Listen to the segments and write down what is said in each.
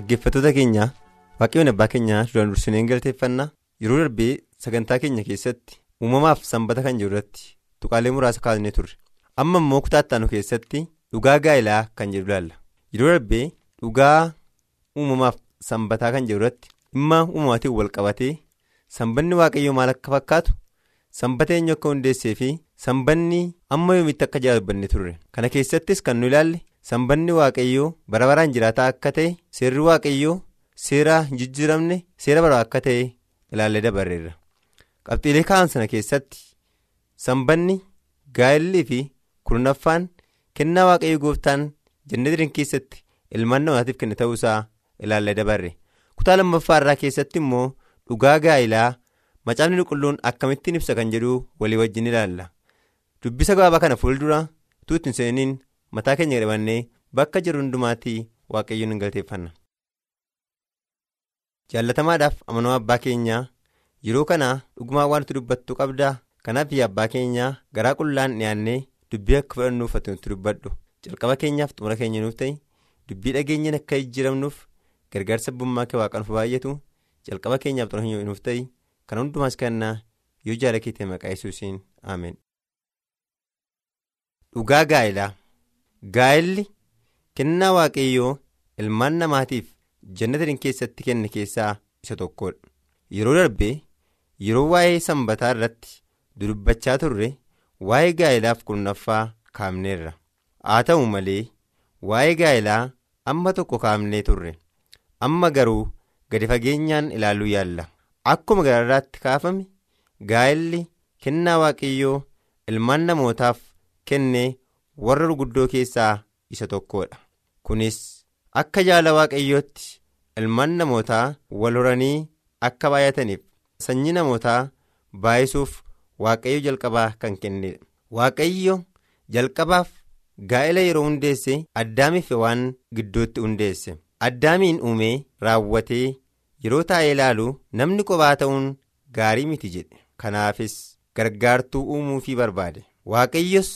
Dhaggeeffattoota keenya waaqayyoon abbaa keenyaa duraan dursineen galateeffannaa yeroo darbee sagantaa keenya keessatti uumamaaf sanbata kan jiru irratti tuqaalee muraasa kaasnee turre amma immoo kutaattaanu keessatti dhugaa gaa'ilaa kan jedhu ilaalla yeroo darbee dhugaa uumamaaf sanbataa kan jiru irratti dhimma uumamaatiin wal qabatee sanbanni waaqayyoo maal akka fakkaatu sanbata eenyu akka hundeessee fi sanbanni amma yoomitti akka jaalbanne turre kana keessattis kan nu ilaalle. Sanbanni waaqayyoo bara baraan jiraataa akka ta'e seerri waaqayyoo seera hin jijjiiramne seera bara akka ta'e ilaallee dabarreerra qabxiilee kaan sana keessatti sanbanni gaa'ellii fi kurnaffaan kennaa waaqayyoo gooftaan jannatiin keessatti ilmaan namaatiif kenne ta'uusaa ilaallee dabarre kutaa lammaffaa irraa keessatti immoo dhugaa gaa'ilaa macaafni qulqulluun akkamittiin ibsa kan jedhu walii wajjin ilaalla dubbisa gabaabaa kana fuuldura tuutti seeniin. Mataa keenya qabannee bakka jiru hundumaatti waaqayyoon hin galateeffanna. jaallatamaadhaaf amanama abbaa keenyaa yeroo kana dhugumaa waan nuti dubbattu qabdaa kanaaf abbaa keenyaa garaa qullaan dhiyaannee dubbii akka fudhannuuf nutti dubbadhu jalqaba keenyaaf xumura keenya nuuf ta'e dubbii dhageenyaan akka jijjiiramnuuf gargaarsa abbummaa kee waaqan nuuf baay'atu jalqaba keenyaaf xumura keenya nuuf ta'e kan hundumaas kennaa yoo jaala keetii maqaa yesuusiin ameen. dhugaa gaa'ilaa. Gaa'elli kennaa waaqayyoo ilmaan namaatiif jannatin keessatti kenne keessaa isa tokkodha yeroo darbee yeroo waa'ee sanbataa irratti dudubbachaa turre waa'ee gaa'ilaaf kurnaffaa kaafneerra haa ta'u malee waa'ee gaa'ilaa amma tokko kaafnee turre. Amma garuu gadi fageenyaan ilaaluu yaalla. Akkuma gararraatti kaafame gaa'elli kennaa waaqayyoo ilmaan namootaaf kenne. Warra gurguddoo keessaa isa tokkodha kunis akka jaala waaqayyootti ilmaan namootaa wal horanii akka baay'ataniif sanyii namootaa baay'isuuf waaqayyo jalqabaa kan kennedha waaqayyo jalqabaaf gaa'ela yeroo hundeesse addaamiif waan gidduutti hundeesse. Addaamiin uumee raawwatee yeroo taa'ee ilaalu namni kophaa ta'uun gaarii miti jedhe. Kanaafis gargaartuu uumuufii barbaade. Waaqayyos.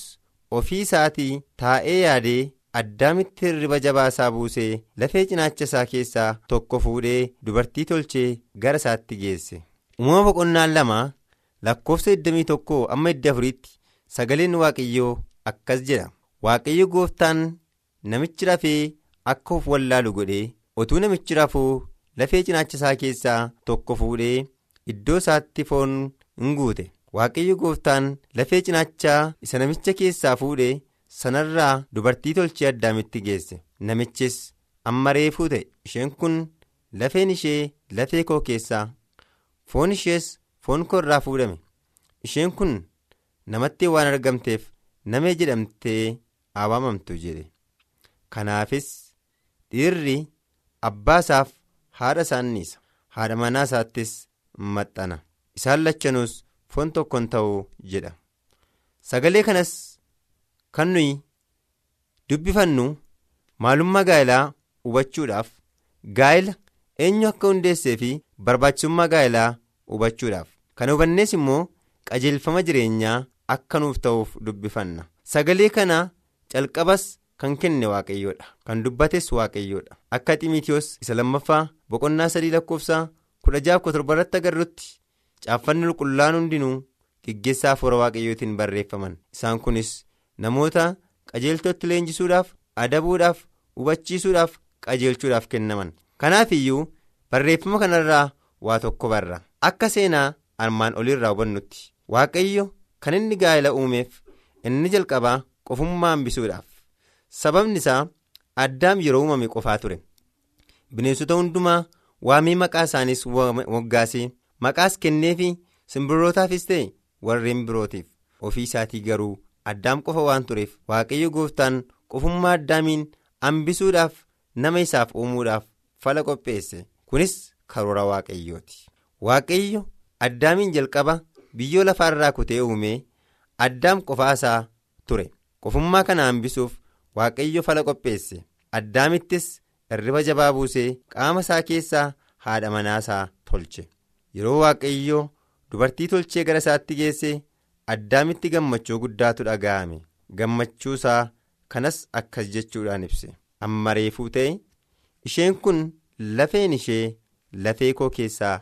Ofii isaatii taa'ee yaadee addaamitti hirriba jabaa isaa buusee lafee cinaacha isaa keessaa tokko fuudhee dubartii tolchee gara isaatti geesse uumama boqonnaan lama lakkoofsa 21 amma 24tti sagaleen waaqayyoo akkas jedha waaqayyo gooftaan namichi rafee akka of wallaalu godhee otuu namichi rafuu lafee cinaacha isaa keessaa tokko fuudhee iddoo isaatti foon hin guute. Waaqayyo gooftaan lafee cinaachaa isa namicha keessaa fuudhee sanarraa dubartii tolchee addaamitti geesse. Namichis amma reefuu ta'e isheen kun lafeen ishee lafee koo keessaa. Foon ishees foon koo irraa fuudhame. Isheen kun namatti waan argamteef namee jedhamtee waamamtu jedhe. Kanaafis dhiirri abbaa isaaf haadha isaan niisa haadha manaa isaattis maxxana. Isaan lachanuus. Foon tokkon ta'uu jedha. Sagalee kanas kan nuyi dubbifannu maalummaa gaa'ilaa hubachuudhaaf gaa'ila eenyu akka hundeessee fi barbaachisummaa gaa'ilaa hubachuudhaaf. Kana hubannees immoo qajeelfama jireenyaa akka nuuf ta'uuf dubbifanna sagalee kana calqabas kan kenne waaqayyoodha. Kan dubbates waaqayyoodha. Akka ximitiyoos isa lammaffaa boqonnaa sadii lakkoofsaa kudha jaaf torba irratti agarrutti. Caaffanni qulqullaan hundinuu geggeessaa hafuura waaqayyootiin barreeffaman. Isaan kunis namoota qajeeltootti leenjisuudhaaf adabuudhaaf hubachiisuudhaaf qajeelchuudhaaf kennaman. Kanaaf iyyuu barreeffama kanarraa waa tokko barra. Akka seenaa armaan oliirraa hubannutti waaqayyo kan inni gaa'ela uumeef inni jalqabaa qofummaa hambisuudhaaf. Sababni isaa addaam yeroo uumame qofaa ture. Bineensota hundumaa waamee maqaa isaaniis moggaasee. Maqaas kenneefi simbirrootaafis ta'e warreen birootiif. Ofii isaatii garuu addaam qofa waan tureef waaqayyo gooftaan qofummaa addaamiin hambisuudhaaf nama isaaf uumuudhaaf fala qopheesse. Kunis karoora waaqayyooti. Waaqayyo addaamiin jalqaba biyyoo lafaa irraa kutee uumee addaam qofaasaa ture. Qofummaa kana hambisuuf waaqayyo fala qopheesse. Addaamittis irriba jabaa buusee qaama isaa keessaa haadha manaasaa tolche yeroo waaqayyo dubartii tolchee gara isaatti geesse addaamitti gammachuu guddaatu dhaga'ame. Gammachuu isaa kanas akkas jechuudhaan ibse. Amma reefuu ta'e isheen kun lafeen ishee lafee koo keessaa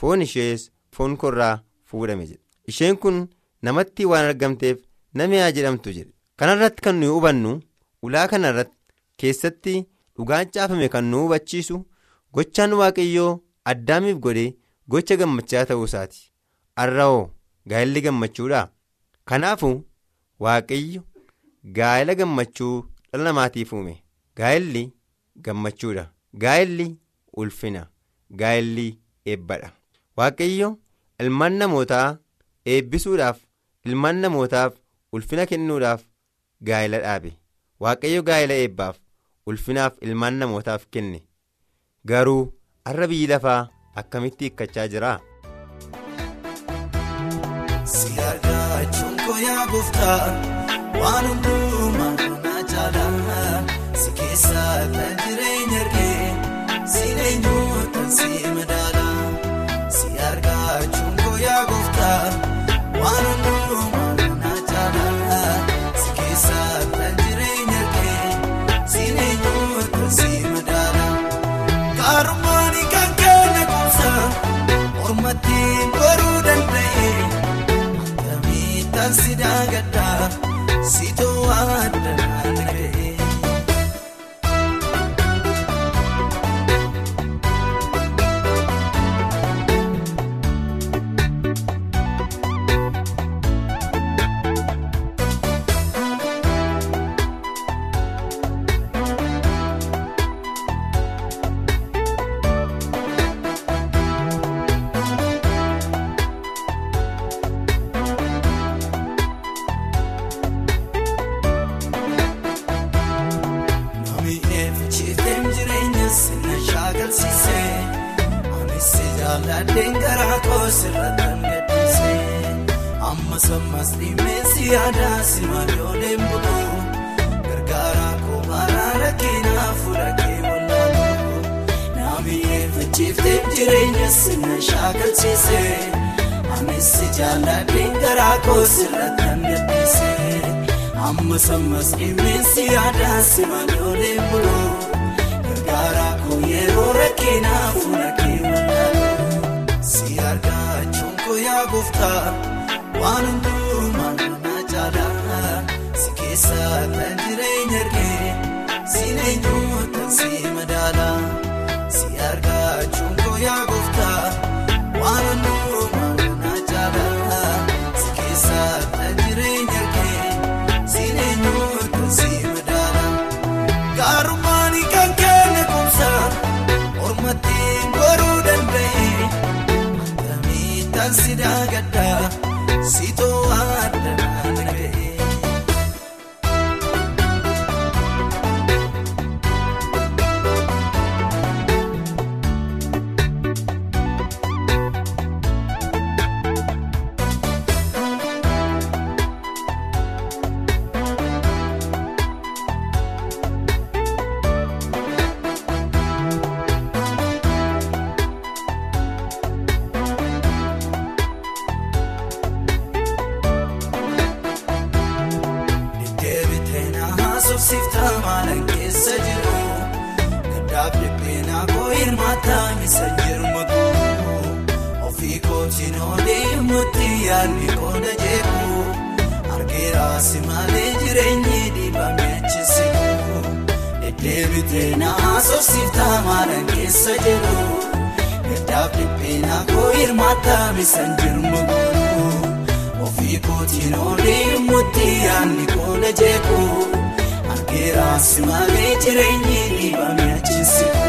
foon ishees foon koorraa fuudhame jedhe. Isheen kun namatti waan argamteef nama haa jedhamtu jedhe. Kanarratti kan nuyi hubannu ulaa kanarratti keessatti dhugaan caafame kan nu hubachiisu gochaan waaqayyoo addaamiif godhe gocha gammachaa ta'uu isaati arra'oo gaa'elli gammachuudha kanaafu waaqayyo gaa'ela gammachuu dhala namaatiif uume gaa'elli gammachuudha gaa'elli ulfina. Gaa'elli eebbadha. Waaqayyo ilmaan namootaa eebbisuudhaaf ilmaan namootaaf ulfina kennuudhaaf gaa'ela dhaabe. Waaqayyo gaa'ela eebbaaf ulfinaaf ilmaan namootaaf kenne. Garuu har'a biyyi lafaa akkamitti hiikkachaa jira. Si mormatti baruu danda'e. Kamiitaan si daagaddaa si too'adda naanna'ee. Yaadaa si malee buluu gargaara koo maraara keenyaa fuula kee wallaaluu nami eeffachiifteen jireenya sinna shaakalsiisee anis si jaalladheen garaa koo sirratti gadhiisee. amma sammas dhimmeessi yaadaa si malee buluu gargaara koo yeroo rakkinaa fuula kee wallaaluu si argachuun koo yaa gooftaa waan hundumaa na caalaa si keessa kan jireenya argee si eenyuutaan si madaala si argachuun koo yaa gooftaa waan hundumaa na caalaa si keessa kan jireenya argee. Si madaala gaarummaan kan kenne kumsa mormatti goruu danda'e akkamiitaan si daagaddaa si too'adda deddeebiteen haasofsiiftaa maalan keessa jiru gaddaaf dhibbeenaa koo hirmaataa isa jirma guutuu. Ofii kootiin oolii mutti yaadni koola jeeku argeera si malee jireenyi dhiibame achisiku.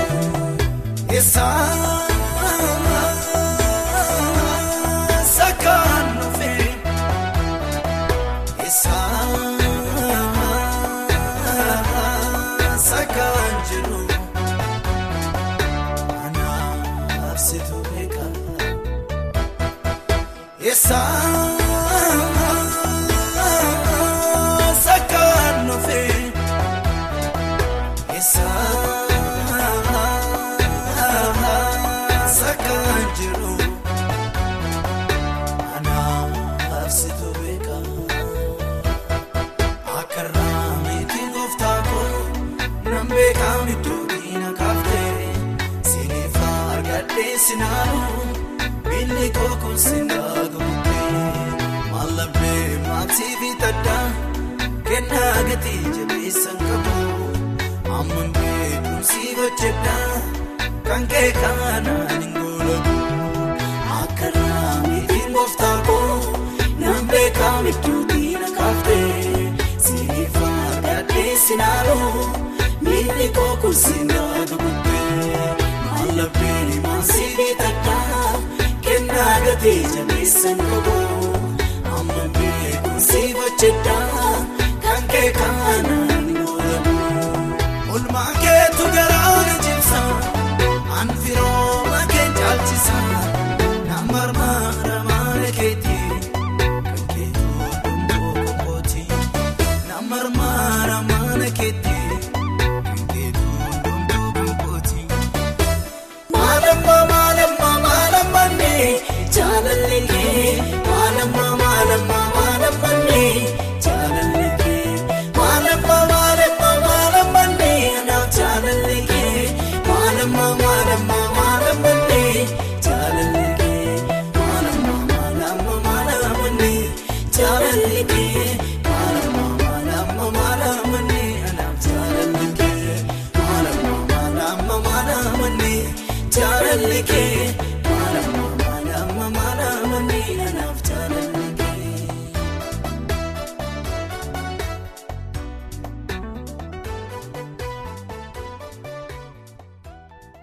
Gatii jabeessan qabu amman beekumsi hojjedhaa kan kee kaanaan hin goolabu akka raamiitiin gooftaa koo nan beekaam iddoo diina kaaftee siifaa argadhee sinaaluu miilli kookuun sindaa gurguree mallabbee maatii fi taddaa. Nagatee jabeessan qabu kan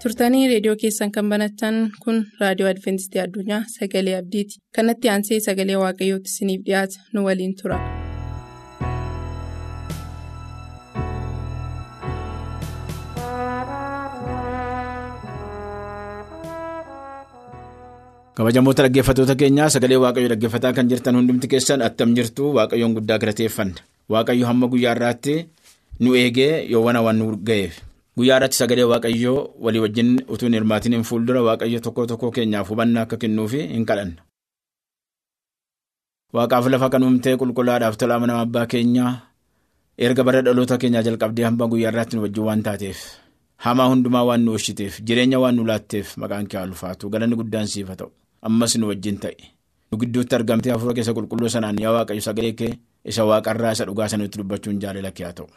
turtanii reediyoo keessan kan banatan kun raadiyoo adventistii addunyaa sagalee abdiiti. Kanatti aansee sagalee waaqayyootti isiniif dhiyaata. Nu waliin tura. kabajamoota dhaggeeffattoota keenyaa sagalee waaqayyo dhaggeeffataa kan jirtan hundumti keessan attam jirtu waaqayyoon guddaa galateeffanna waaqayyo hamma guyyaa irraatti nu eegee yoowwan waan nu ga'eef guyyaa irratti sagalee waaqayyoo walii wajjin utuu hin hirmaatiin fuuldura waaqayyo tokko tokko keenyaaf hubannaa akka kennuufi hin kadhanna. waaqaaf lafa kan uumtee qulqullaadhaaf tolaama nama abbaa keenyaa erga bara dhaloota keenyaa jalqabdee hamma guyyaa irraatti nu wajjin waan taateef hamaa hundumaa waan nu oolchiteef jireenya waan nu laatteef maqaan kee ulfaatu galanni guddaan siif haa ta'u. Ammas nu wajjin ta'e nu gidduutti argamtee hafuura keessa qulqulluu sanaan yaa waaqayyo sagalee kee isa waaqarraa isa dhugaa sanatti dubbachuun jaalala kee haa ta'u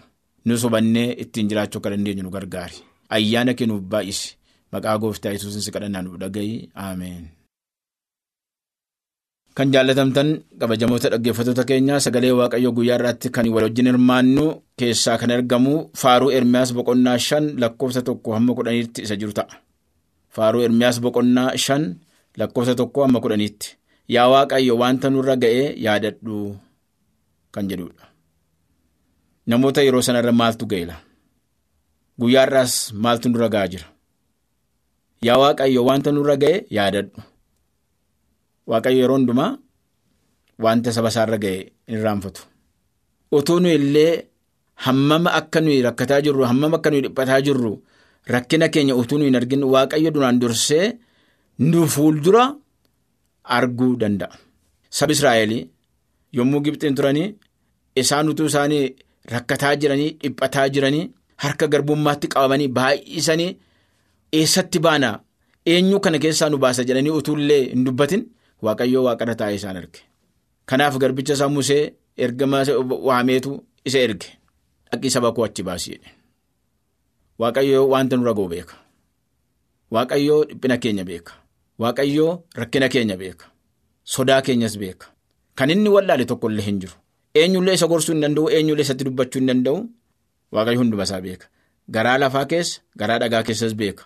nus hubannee ittiin jiraachuu akka dandeenyu nu gargaari ayyaana kee nuuf baay'isi maqaa gooftaa yesuusin si kadhannaa nuuf dhaga'i ameen. Kan jaallatamtan kabajamoota dhaggeeffattoota keenyaa sagalee waaqayyoo guyyaa irratti kan wal wajjin hirmaannu keessaa kan argamu faaruu ermiyaas boqonnaa shan lakkoofsa tokko hamma kudhaniitti isa jiru ta'a. Faaruu ermiyaas boqonnaa shan lakkoofsa tokko hamma kudhaniitti yaa waaqayyo wanta nurra ga'ee yaadadhu kan jedhudha. Namoota yeroo sanarra maaltu ga'eela? Guyyaa irraas maaltu nurra ga'aa jira? Yaa waaqayyo wanta nurra ga'e yaadadhu. Waaqayyo yeroo hundumaa wanta saba isaarra ga'e hin irraanfatu. Otoo nu illee hammama akka nuyi rakkataa jirru hammama akka nuyi dhiphataa jirru rakkina keenya utuu nu hin argin waaqayyo duraan dursee nu fuuldura arguu danda'a. Sabi Israa'el yommuu Gibxiin turanii isaan utuu isaanii rakkataa jiranii dhiphataa jiranii harka garbummaatti qabamanii baay'isanii eessatti baana eenyu kana keessaa nu baasa jedhanii utuu illee hin dubbatin. Waaqayyoo waaqarra taa'ee isaan erge. Kanaaf garbicha isaa Musee ergama waameetu isa erge. Dhaqii saba koo achi baasii Waaqayyoo wanta nurra ga'u beeka. Waaqayyoo dhiphina keenya beeka. Waaqayyoo rakkina keenya beeka. Sodaa keenyas beeka. Kan inni wallaale tokko illee hin jiru. Eenyullee isa gorsuu hin danda'u, eenyullee isatti dubbachuu hin danda'u. Waaqayyo hunduma isaa beeka. Garaa lafaa keessa, garaa dhagaa keessas beeka.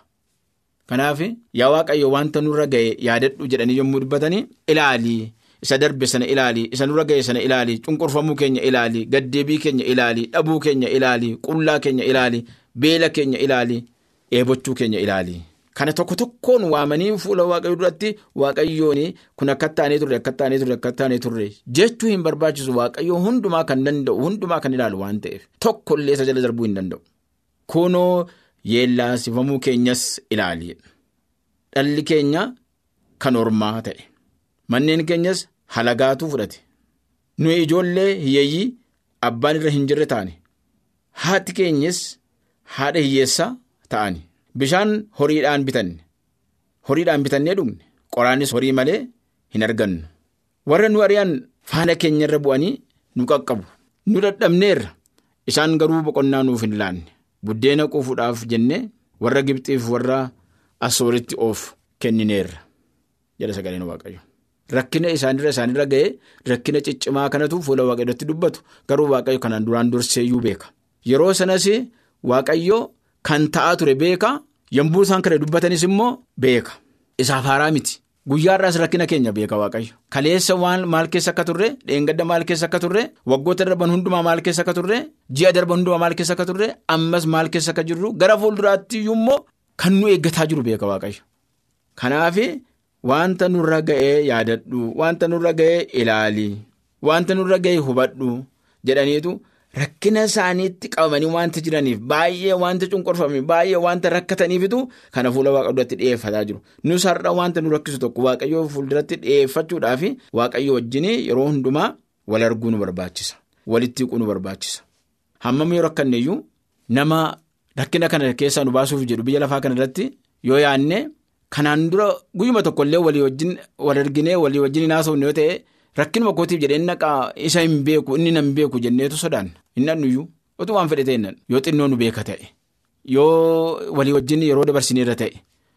Kanaaf yaa waaqayyo wanta nurra ga'e yaadadhu jedhanii yommuu dubbatanii ilaalii isa darbe sana ilaalii isa nurra ga'e sana ilaalii cunqurfamuu keenya ilaalii gaddeebii keenya ilaalii dhabuu keenya ilaalii qullaa keenya ilaalii beela keenya ilaalii eebochuu keenya ilaalii Kana tokko tokkoon waamanii fuula waaqayyoo duratti waaqayyoon kun akka taanee turre akka taanee turre akka taanee turre jechuu hin barbaachisu waaqayyoo hundumaa kan danda'u hundumaa kan ilaalu waan ta'eef tokkollee isa jala darbuu hin danda'u. Kunoo yeellaasifamuu keenyas ilaali. Dhalli keenya kan ormaa ta'e manneen keenyas halagaatu fudhate nuyi ijoollee hiyyeeyyii abbaan irra hin jirre taane haati keenyas haadha hiyyeessaa ta'ani. Bishaan horiidhaan bitanne. Horiidhaan bitannee dhugne qoraanis horii malee hin argannu. Warra nu ari'an faana keenya irra bu'anii nu qaqqabu. Nu dadhabneerra. Isaan garuu boqonnaa nuuf hin laanne. Buddeena quufuudhaaf jennee warra Gibxiif warra Asooritti of kennineerra. Jedha sagaleen waaqayyo. Rakkina isaanirra isaanirra ga'ee rakkina ciccimaa kanatu fuula waaqayyootti dubbatu. Garuu waaqayyo kanaan duraan durseeyyuu beeka. Yeroo sanas waaqayyo. Kan ta'aa ture beeka yommuu isaan kana dubbatanis immoo beeka. Isaaf haaraa miti. Guyyaarraas rakkina keenya beeka waaqayyo. Kaleessa waan maal keessa akka turre dheengadda maal keessa akka turre waggoota darban hundumaa maal keessa akka turre ji'a darban hundumaa maal keessa akka turre ammas maal keessa akka jirru gara fuulduraatti immoo kan nu eeggataa jiru beeka waaqayyo. Kanaaf wanta nurra ga'ee yaadadhu wanta nurra ga'ee ilaali wanta nurra ga'ee hubadhu jedhaniitu. Rakkina isaaniitti qabamanii wanta jiraniif baay'ee wanta cunqurfame baay'ee wanta rakkataniifitu kana fuula waaqa duratti dhiyeeffataa jiru. Nus har'a wanta nu rakkisu tokko waaqayyoo fuulduratti dhiyeeffachuudhaaf waaqayyo wajjin yeroo hundumaa wal arguu nu barbaachisa. Walitti hiiquu nu barbaachisa. Hammam yoo rakkanneeyyuu nama rakkina kana keessaa nu baasuuf jedhu biyya lafaa kana irratti yoo yaadne kanaan dura guyyuma tokkollee walii wajjin wal arginee walii wajjin hin haasofne yoo ta'e. Rakkinuma kootiif jedhee naqaa isa hin beeku inni nan beeku jenneetu sodaanna. Inni nuyyuu otuu waan fedhe ta'e yoo xinnoo nu beeka ta'e yoo walii wajjin yeroo dabarsineerra ta'e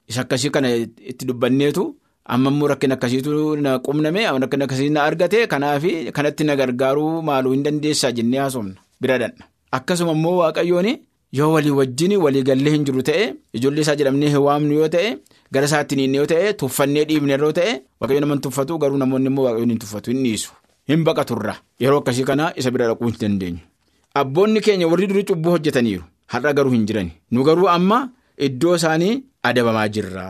isa akkasii kana itti dubbanneetu amma immoo rakkina akkasiitu na qubname rakkina akkasii na argate kanaaf kanatti na gargaaruu maaluu hin dandeessaa jennee haasofna. Bira dhanna akkasuma immoo waaqayyoon yoo walii wajjin walii gallee hin jiru ta'e ijoollee isaa jedhamnee hin waamnu yoo ta'e. Gara isaatti inni yoo ta'e tuffannee dhiibne yeroo ta'e waaqayyo nama tuffatu garuu namoonni immoo waaqayyoon hin tuffatu hin dhiisu hin baqaturra yeroo akkasii kana isa bira dhaquu hin dandeenyu. Abboonni keenya warri durii cubbuu hojjetaniiru har'a garuu hin jiran nu garuu amma iddoo isaanii adabamaa jirra.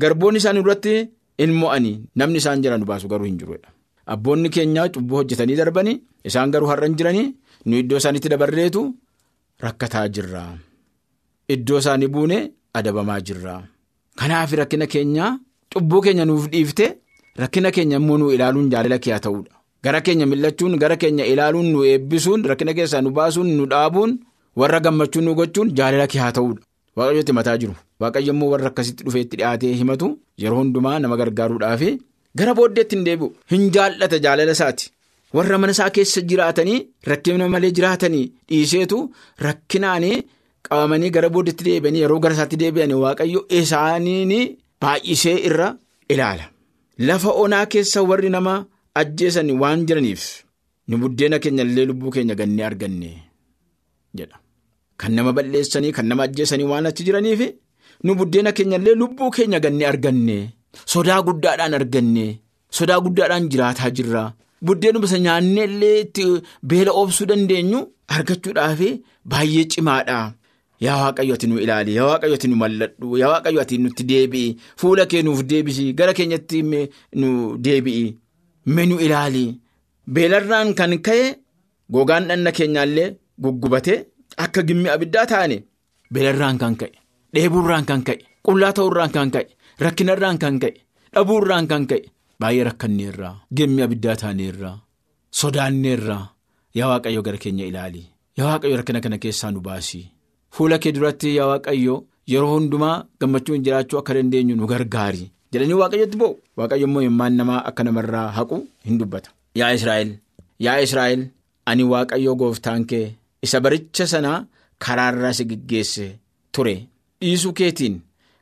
Garboonni isaanii duratti hin mo'anii namni isaan jiran baasu garuu hin jiru. Abboonni keenya cubbuu hojjetanii darbanii isaan garuu har'a hin jiranii nu iddoo isaaniitti dabarreetu rakkataa jirra. Iddoo isaanii buune adabamaa jirra. Kanaaf rakkina keenya cubbuu keenya nuuf dhiifte rakkina keenya immoo nu ilaaluun jaalala kee haa ta'uudha. Gara keenya millachuun gara keenya ilaaluun nu eebbisuun rakkina keessaa nu baasuun nu dhaabuun warra gammachuun nu gochuun jaalala kee haa ta'uudha. Waaqayyooti mataa jiru. Waaqayyo immoo warra akkasitti dhufeetti dhiyaatee himatu yeroo hundumaa nama gargaaruudhaaf gara booddeetti hin deebi'u. Hin jaallata jaalala isaati. Warra mana isaa keessa jiraatanii rakkina malee jiraatanii dhiiseetu rakkinaanii. Qabamanii gara booddeetti deebi'anii yeroo gara isaatti deebi'anii waaqayyo isaaniin baay'isee irra ilaala. Lafa onaa keessa warri nama ajjeesan waan jiraniif nu buddeena keenya illee lubbuu keenya gannee arganne jedha. Kan nama balleessanii kan nama ajjeesanii waan achi jiraniif nu buddeena keenya illee lubbuu keenya gannee arganne sodaa guddaadhaan arganne sodaa guddaadhaan jiraataa jirra. Buddeenuma isa nyaannee illee itti beela oobsuu dandeenyu argachuudhaaf baay'ee cimaadha. Yaa waaqayyo ati nu ilaali yaa waaqayyo ati nu malladhu yaa waaqayyo ati nutti deebi'i. Fuula kee nuuf deebisi gara keenyatti nu deebi'i. Mee nu ilaali. Beelarraan kan ka'e gogaan dhanna keenyaallee guggubate akka gimmi abiddaa taane beelarraan kan ka'e dheebuurraan kan ka'e qullaa ta'uurraan kan ka'e rakkinarraan kan ka'e dhabuurraan kan ka'e baay'ee rakkanneerraa gimmi abiddaa taaneerraa sodaanneerraa yaa waaqayyo gara keenya ilaali yaa waaqayyo rakkina kana keessaa nu baasi. Fuula kee duratti yaa waaqayyo yeroo hundumaa gammachuun jiraachuu akka dandeenyu nu gargaari jedhanii waaqayyotti bo'u waaqayyo immoo himmaan namaa akka namarraa haqu hin dubbata. Yaa Israa'el yaa Israa'el ani waaqayyo gooftaan kee isa baricha sanaa karaarraa si geggeesse ture dhiisuu keetiin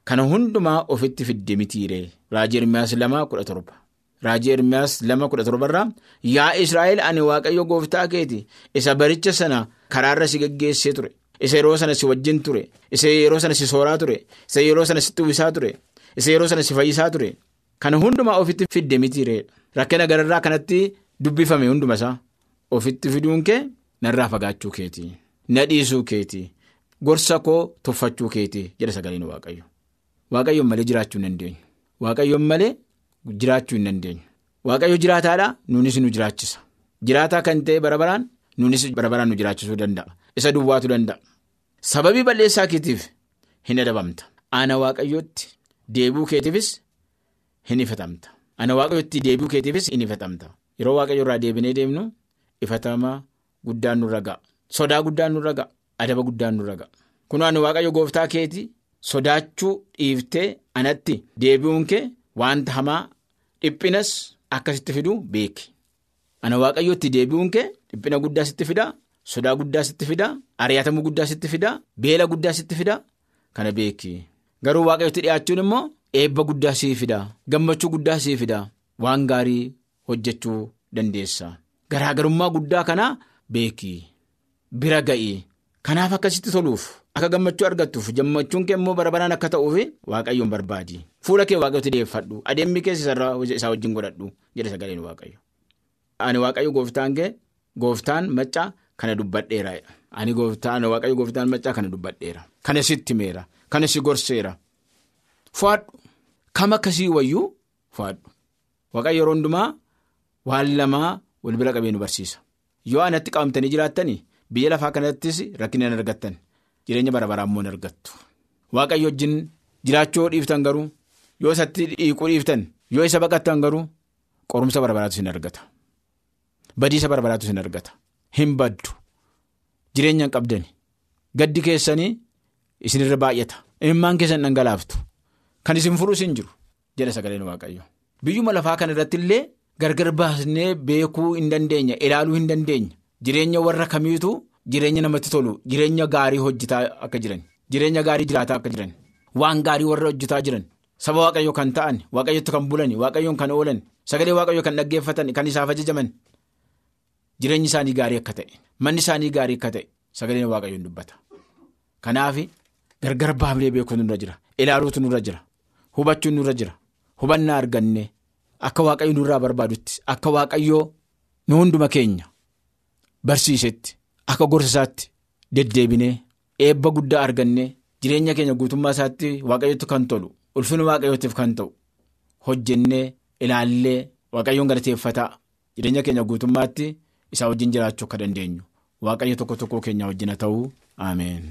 kana hundumaa ofitti fidde mitiire raajii kudha torba. Raajii Ermiyaas lama kudha torbarraa yaa Israa'el ani waaqayyo gooftaa keeti. Isa baricha sana karaarra si geggeessee ture. Isa yeroo sana si wajjin ture. Isa yeroo sana si sooraa ture. Isa yeroo sana si uwwisaa ture. Isa yeroo sana si fayyisaa ture. Kana hundumaa ofitti fidde mitiire rakkina gararraa kanatti dubbifame hunduma isaa. Ofitti fiduun kee narraa fagaachuu keeti. Na dhiisuu keeti. Gorsa koo tuffachuu keeti jedha sagaleen waaqayyo. Waaqayyoon malee jiraachuu hin dandeenyu. Waaqayyoon malee jiraachuu hin dandeenyu. Waaqayyo jiraataadha nuunis nu jiraachisa. Jiraataa kan ta'e bara baraan nuunis bara baraan nu jiraachisuu danda'a. Isa duwwaatu danda'a. Sababii balleessaa keetiif hin adabamta. Ana waaqayyootti deebi'uu keetiifis hin ifatamta. Ana waaqayyootti deebi'uu keetiifis hin ifatamta. Yeroo waaqayyo irraa deebinee deemnu ifatama guddaan nurra ga'a. Sodaa guddaan nurra ga'a. Adaba guddaan nurra ga'a. Kun ani waaqayyo gooftaa keeti sodaachuu dhiiftee anatti deebi'uun kee wanta hamaa dhiphinas akkasitti fiduu beeki. Ana waaqayyootti deebi'uun kee dhiphina guddaa sitti fidaa, sodaa guddaa sitti fidaa, ari'atamuu guddaa sitti fidaa, beela guddaa sitti fidaa kana beeki. Garuu waaqayyootti dhiyaachuun immoo eebba guddaa sii fidaa, gammachuu guddaa sii fidaa, waan gaarii hojjechuu dandeessa. Garaagarummaa guddaa kanaa beeki. Bira ga'i. Kanaaf akkasitti toluuf akka gammachuu argattuuf gammachuun kee immoo bara baraan akka ta'uuf waaqayyoon barbaadi. Fuula kee waaqayyootti deeffadhu. Adeemmi keessa isaa wajjin godhadhu jedha sagaleen waaqayyo. Ani waaqayyo gooftaan kee gooftaan maccaa kana dubbadheera. Ani gooftaan waaqayyo gooftaan maccaa kana dubbadheera. Kana sitti meera. Kana si gorseera. Fuwaadhu. Kam akkasii wayyuu fuwaadhu. Waaqayyo yeroo hundumaa waan lamaa wal bira qabee nu barsiisa. Yoo anatti qabamtanii jiraattanii biyya lafaa kanattis rakkina hin argattan jireenya bara baraa immoo hin argattu. Waaqayyo wajjin jiraachuu dhiiftan garuu yoo isatti dhiiquu dhiiftan yoo isa baqattan garuu qorumsa bara baraatu hin argata. Badiisa bara baraatu hin argata. Hin baddu. Jireenya hin qabdani. Gaddi keessanii isinirra baay'ata. Imimmaan keessan dhangalaaftu. Kan isin furus hin jiru jedha sagaleen waaqayyo. Biyyuma lafaa kana irratti illee gargar baasnee beekuu hin dandeenya ilaaluu hin dandeenya jireenya warra kamiitu jireenya namatti tolu jireenya gaarii hojjetaa akka jiran jireenya gaarii jiraataa akka jiran waan gaarii warra hojjetaa jiran saba waaqayyo kan ta'an waaqayyotti kan bulan waaqayyoon kan oolan sagalee waaqayyo kan dhaggeeffatan kan isaaf ajajaman jireenyi isaanii gaarii akka ta'e manni isaanii gaarii akka ta'e sagaleen waaqayyoon dubbata kanaaf gargar baafnee beekuutu nurra jira ilaaluutu nurra jira hubachuun nurra jira hubannaa arganne. Akka waaqayyo nurraa barbaadutti akka waaqayyoo nu hunduma keenya barsiisetti akka gorsasaatti deddeebinee eebba guddaa argannee jireenya keenya guutummaa isaatti waaqayyotti kan tolu ulfina waaqayyootiif kan ta'u hojjennee ilaallee waaqayyoon galateeffataa jireenya keenya guutummaatti isaa wajjin jiraachuu akka dandeenyu waaqayyo tokko tokko keenya wajjin haa ta'uu ameen.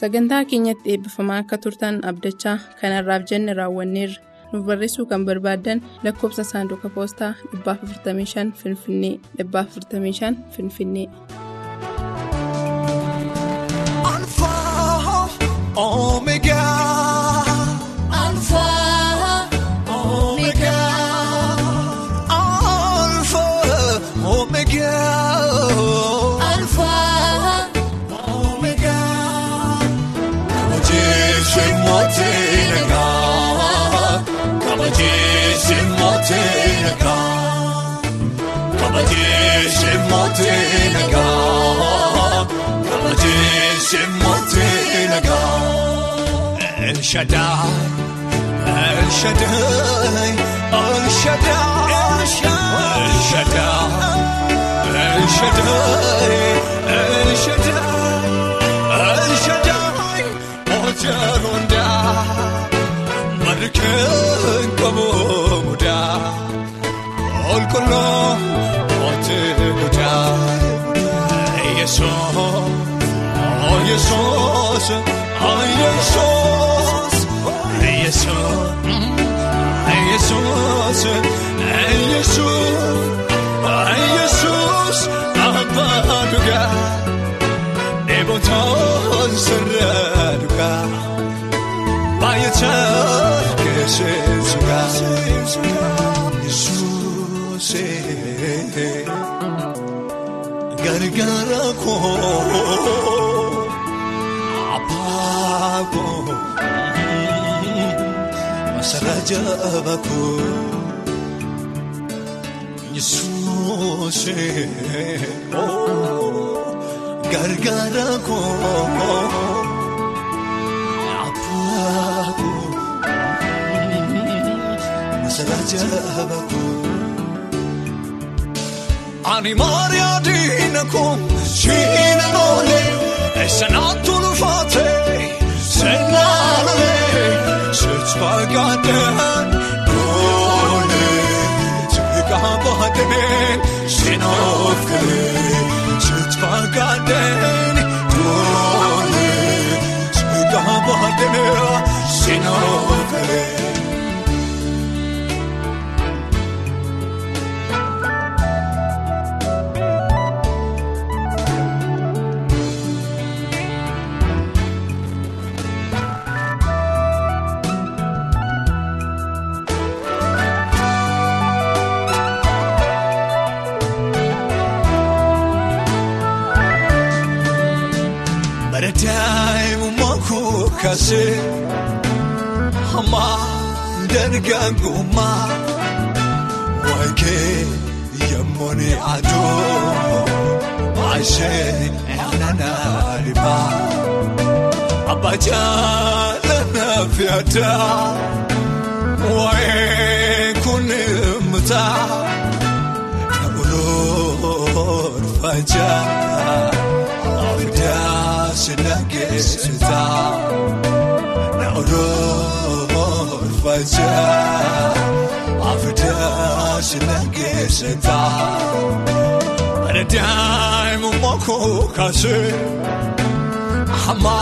Sagantaa keenyatti eebbifamaa akka turtan abdachaa kanarraaf jenne raawwanneerra. Nuuf barreessuu kan barbaaddan lakkoofsa saanduqa poostaa 455 Finfinnee 455 Finfinnee. Mootii nagaa. El Shaddai, El Shaddai, El Shaddai, El Shaddai, El Shaddai, El Shaddai, El Shaddai, Ojaronda, Marken Kamoda, Olkolo, Oteguda, Oh Jesús, oh Jesús, hey Jesús, hey Jesús, hey Jesús, hey Jesús, abaduga, ebotan seraduga, bayachar kesesuga, Jesús, gargara ko. Masaraja baako Yesuus gargaara koo apaako masaraja baako. Ani Maariyaa diina. kun siina loole eessanaatti ulfaate seenaa loole sichi fagaadhaan loole sibiqaa baadheen seenoof galee sichi fagaadhaan kaasee hamma dargaggummaa waayikee yemmuu aduu maashee naannaa dhibaa abbaa jaalala fiyataa waayee kun mutaa na ulfaajaa. Sinageessita na oloolfaja afidaa sinageessita mana daa'imummaa koo kaasee hamma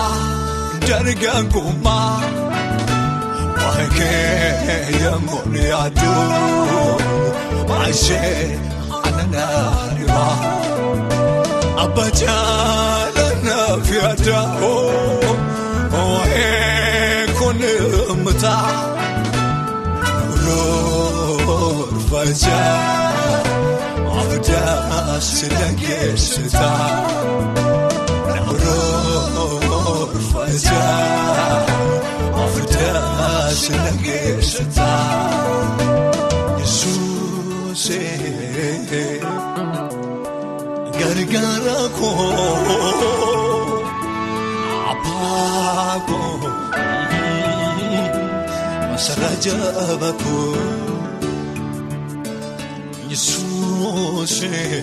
dargaggummaa waayikee yemmuu ni aduu maashee ananaa dhibaa abba jaalala fiyaata waa'ee kun mutaa oloolfaja afidaa sinageessita na oloolfaja afidaa sinageessita yesuusee. gargaara koo abbaa koo masaraa jaba koo yesuusee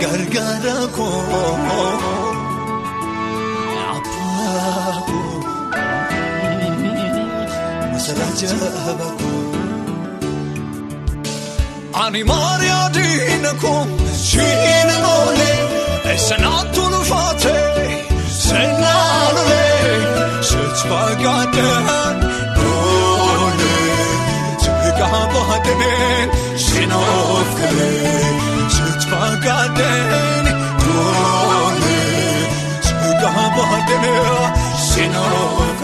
gargaara koo abbaa koo masaraa jaba koo. Ani Maria Dina kun si eessanaatuu lufaatee seenaanulee seetsubaagaadhaan loolee seekaa baatee seenoofalee seetsubaagaadhaan loolee seekaa baatee seenoofalee.